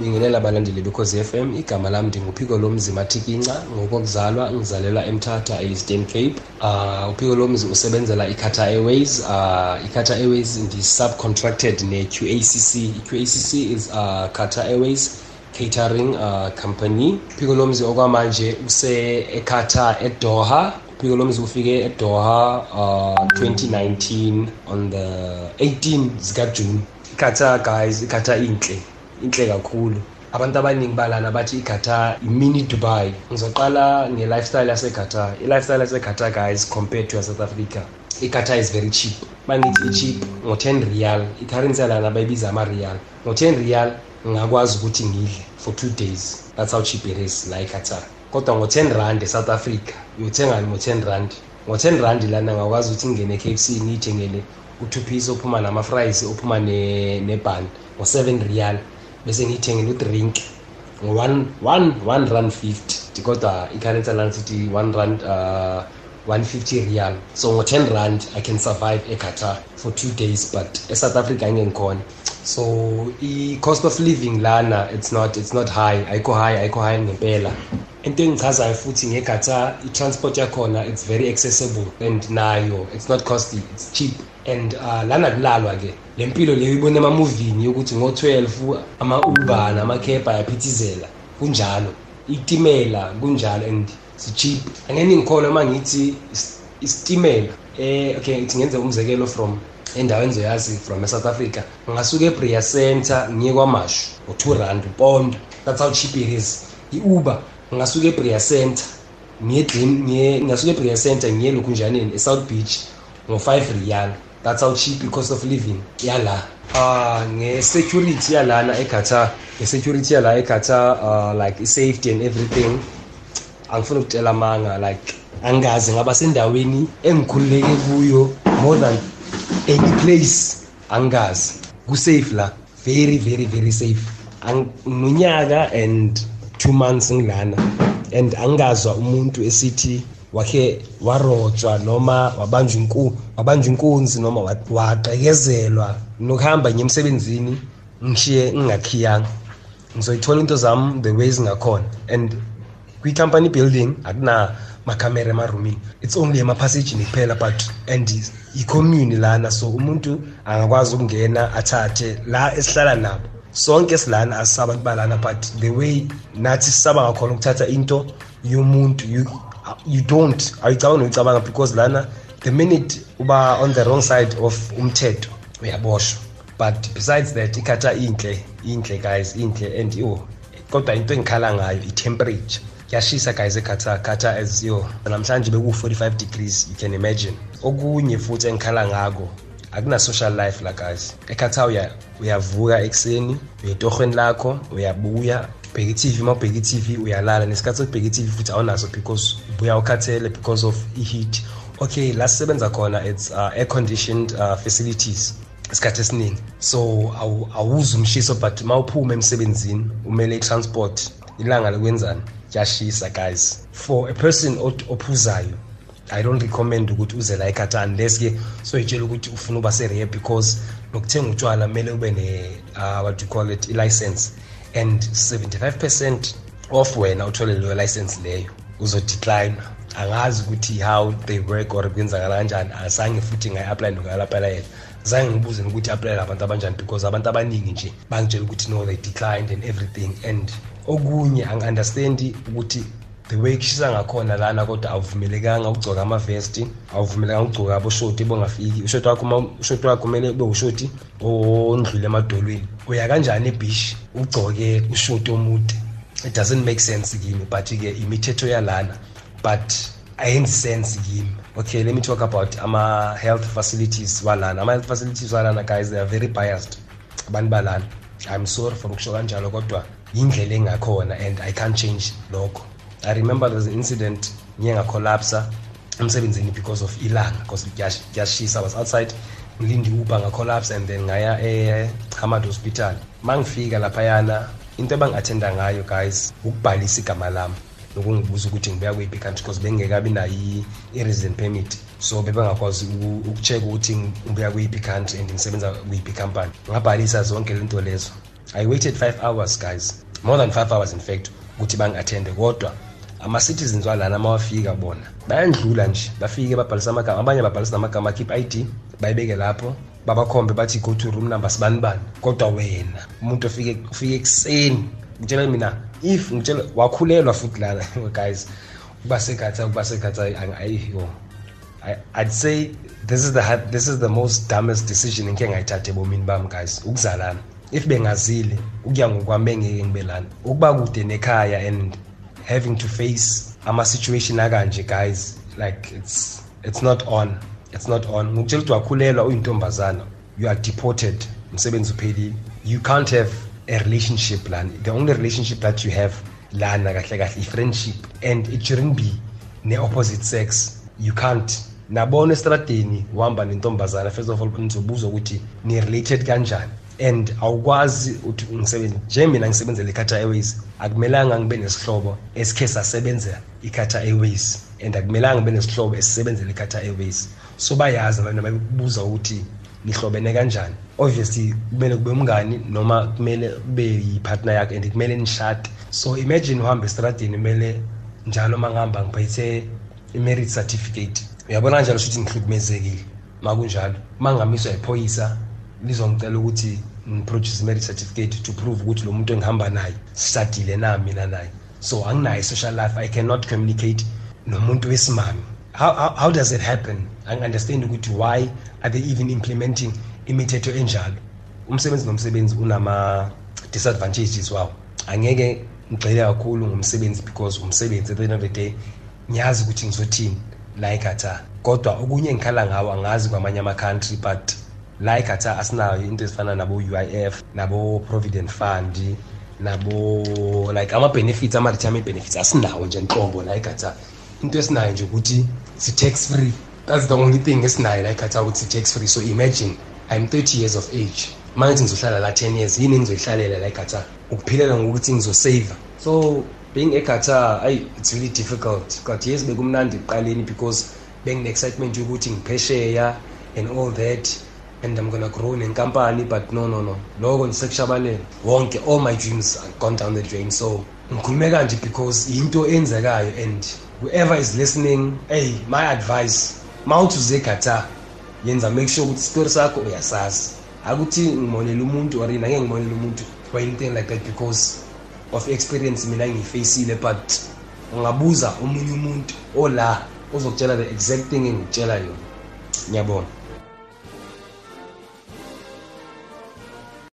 bingelela abalandeli bekhozi FM igama lami ndinguphiko lomzi mathikinca ngokokuzalwa ngizalelwa emthatha e-eastern cape. Uh, uphiko lomzi usebenzela i-qatar airways. Uh, i-qatar airways ndi-subcontracted ne-qacc i-qacc is uh, qatar airways catering uh, company. Uphiko lomzi okwamanje use-eqatar edoha. Uphiko lomzi ufike edoha uh, 2019 on the 18 zikajune iqatar guys iqatar inhle. Inhle kakhulu. Abantu abaningi balana bathi iqatar i-mini dubai. Ngizoqala nge-lifestyle yaseqatar i-lifestyle yaseqatar guys compared to south africa iqatar is very cheap. Bangithi i-cheap ngo-10 real i-currency yalana bayibiza ama-real ngo-10 real ngingakwazi ukuthi ngidle for two days. That's how cheap it is la eqatar kodwa ngo-10 rand e-south africa uyothengani ngo-10 rand. Ngo-10 rand lana ngakwazi ukuthi ngingene e-cape c ngiyithengele u-two piece ophuma nama-fries ophuma nebhan ngo-7 real bese ngiyithengele udrink ngo-one one rand fifty. Kodwa i-currency lana sithi one rand uh, 150 real so ngo-10 rand i can survive eqatar for two days but e-south africa angengikhona. So i-cost of living lana it's not it's not high. Ayikho high ayikho high ngempela. Into engichazayo futhi ngeqatar i-transport yakhona it's very accessible and nayo. It's not costly it's cheap. And uh, lana kulalwa-ke le mpilo leyo ibona emamuvini yokuthi ngo-12 ama-uber nama-cab ayaphithizela. Kunjalo itimela kunjalo and si-cheap. Angeke ngikholwe uma ngithi isitimela eh okay ngithi ngenze umzekelo from endaweni zoyazi from e-south africa. Ngingasuka ebria center ngiye kwamashu ngo-two rand uponda. That's how cheap it is. I-uber ngingasuka ebria center ngingasuka ebria center ngiye lokhunjaneni e-south beach ngo-five riyal. That's how cheap i-cost of living. Yala. Uh nge-security yalana eqatar nge-security yala eqatar uh, like i-safety and everything. Angifuna ukutshela manga like angazi ngaba sendaweni engikhululeke kuyo more than any place. Angazi. Kusafe la. Very very very safe. Nginunyaka and two months ngilana. And angazwa umuntu esithi wakhe warojwa noma wabanjwa inkunzi wabanjwa inkunzi noma waqekezelwa. Nokuhamba ngiye emsebenzini ngishiye ngingakhiyanga. Ngizoyithola into zami the way zingakhona. And kwi-company building akuna makhamera emarumini. It's only emaphasejini kuphela but and i-commune lana so umuntu angakwazi ukungena athathe la esihlala nabo. Sonke silana asisaba abantu balana but the way nathi sisaba ngakhona ukuthatha into yomuntu you, you don't awuyicabanga noyicabanga because lana the minute uba on the wrong side of umthetho uyaboshwa. But besides that ikhatha inhle inhle guys inhle and yo kodwa into engikhala ngayo i-temperature. Kuyashisa guys eqatar qatar as yo namhlanje beku-45 degrees you can imagine. Okunye futhi engikhala ngako akuna-social life la guys. Eqatar uyavuka ekuseni uyetorhweni lakho uyabuya ubheka i-tv uma ubheka i-tv uyalala. Nesikhathi sokubheka i-tv futhi awunaso because ubuya ukhathele because of i-heat. Okay la sisebenza khona it's uh, air conditioned uh, facilities isikhathi esiningi. So awuzi umshiso but uma uphuma emsebenzini umele i-transport ilanga lokwenzani kuyashisa guys. For a person ophuzayo i don't recommend ukuthi uze la eqatar unless ke soyitshela ukuthi ufuna uba serehab because nokuthenga utshwala kumele ube ne uh, what you call it i-license and 75 percent of wena uthole leyo license leyo uzodecline angazi ukuthi how they work or kwenzakala kanjani. Asange futhi ngayi-apply nokuyalaphela yena. Zange ngibuze ukuthi i-applyela abantu abanjani because abantu abaningi nje bangitshela ukuthi no they declined and everything and okunye angi-understandi ukuthi the way kushisa ngakhona lana kodwa awuvumelekanga ukugcoka amavesti awuvumelekanga ukugcoka aboshoti bongafiki. Ushoti wakho ushoti wakho kumele ube ushoti ondlule emadolweni. Uya kanjani ebish ugcoke ushoti omude. It doesn't make sense kimi but-ke imithetho yalana but ayenzi sense kimi. Okay let me talk about ama-health facilities walana. Ama-health facilities walana guys they are very biased. Abantu balana i'm sorry for ukusho kanjalo kodwa yindlela engakhona and i can't change lokho. I remember there's an incident ngiye ngacollapsa emsebenzini because of ilanga because kuyashisa was outside ngilinde i-uber ngacollapse and then ngaya e-hamad hospital. Ma ngifika laphayana into ebangi-athenda ngayo guys ukubhalisa igama lami nokungibuza ukuthi ngibuya kweyiphi country because bengingekabi nayo i-resident permit. So bebengakwazi ukucheck ukuthi ngibuya kweyiphi country and ngisebenza kweyiphi company ngabhalisa zonke lento lezo. I waited five hours guys more than five hours in fact ukuthi bangi-athende kodwa ama-citizens walana uma wafika bona. Bayandlula nje bafike babhalisa amagama abanye babhalisa namagama akhip i-id bayibeke lapho babakhombe bathi go to room number sibani bani. Kodwa wena umuntu ofike ufike ekuseni ngitshela mina if ngitshela wakhulelwa futhi lana guys. Ukuba segatha ukuba segatha ayiyo I'd say this is the this is the most dumbest decision engike ngayithatha ebomini bami guys ukuzalana. If bengazile ukuya ngokwami bengeke ngibe lana. Ukuba kude nekhaya and having to face ama-situation akanje guys. Like it's it's not on. It's not on. Ngokutshela ukuthi wakhulelwa uyintombazana. You are deported. Umsebenzi uphelile. You can't have a relationship lana the only relationship that you have lana kahle kahle i-friendship and it shouldn't be ne-opposite sex. You can't. Nabona estradeni uhamba nentombazana. First of all nizobuzwa ukuthi ni-related kanjani? And awukwazi ukuthi ngisebenze nje mina ngisebenzela i-Qatar Airways akumelanga ngibe nesihlobo esikhe sasebenza i-Qatar Airways. And akumelanga ngibe nesihlobo esisebenzela i-Qatar Airways. So bayazi abantu ababuza ukuthi nihlobene kanjani. Obviously kumele kube umngani noma kumele kube yi-partner yakhe and kumele nishade. So imagine uhamba estradini kumele njalo uma ngihamba ngiphethe i-merit certificate. Uyabona kanjalo shuthi ngihlukumezekile. Ma kunjalo uma ngingamiswa iphoyisa lizongicela ukuthi ngiproduce i-merit certificate to prove ukuthi lo muntu engihamba naye sisadile na mina naye. So anginayo i-social life i cannot communicate nomuntu wesimami how, how, how does it happen? Angi-understand ukuthi why are they even implementing imithetho enjalo? Umsebenzi nomsebenzi unama-disadvantages wawo. Angeke ngigxile kakhulu ngomsebenzi because umsebenzi at the end of the day ngiyazi ukuthi ngizothini la eqatar kodwa okunye engikhala ngawo angazi kwamanye ama-country but la eqatar asinayo into ezifana nabo-uif nabo-provident fund nabo like ama-benefits ama-retirement benefits asinawo nje nhlobo la eqatar into esinayo nje ukuthi si-tax free. That's the only thing esinayo la eqatar ukuthi si-tax free. So imagine i'm 30 years of age. Uma ngithi ngizohlala la 10 years yini engizoyihlalela la eqatar ukuphilela ngokuthi ngizosave. So being eqatar ayi it's really difficult. But yes bekumnandi ekuqaleni because bengine-excitement yokuthi ngiphesheya and all that. And i'm gonna grow nenkampani but no no no. Loko ndisekushabalele wonke all my dreams are gone down the drain. So ngikhulume kanje because into enzekayo and whoever is listening hey my advice ma uthi uze eqatar yenza make sure ukuthi isitori sakho uyasazi. Akuthi ngibonele umuntu or yena ngeke ngibonele umuntu or anything like that because of experience mina ngiyifacile but ungabuza omunye umuntu ola ozokutshela the exact thing engikutshela yona. Ngiyabona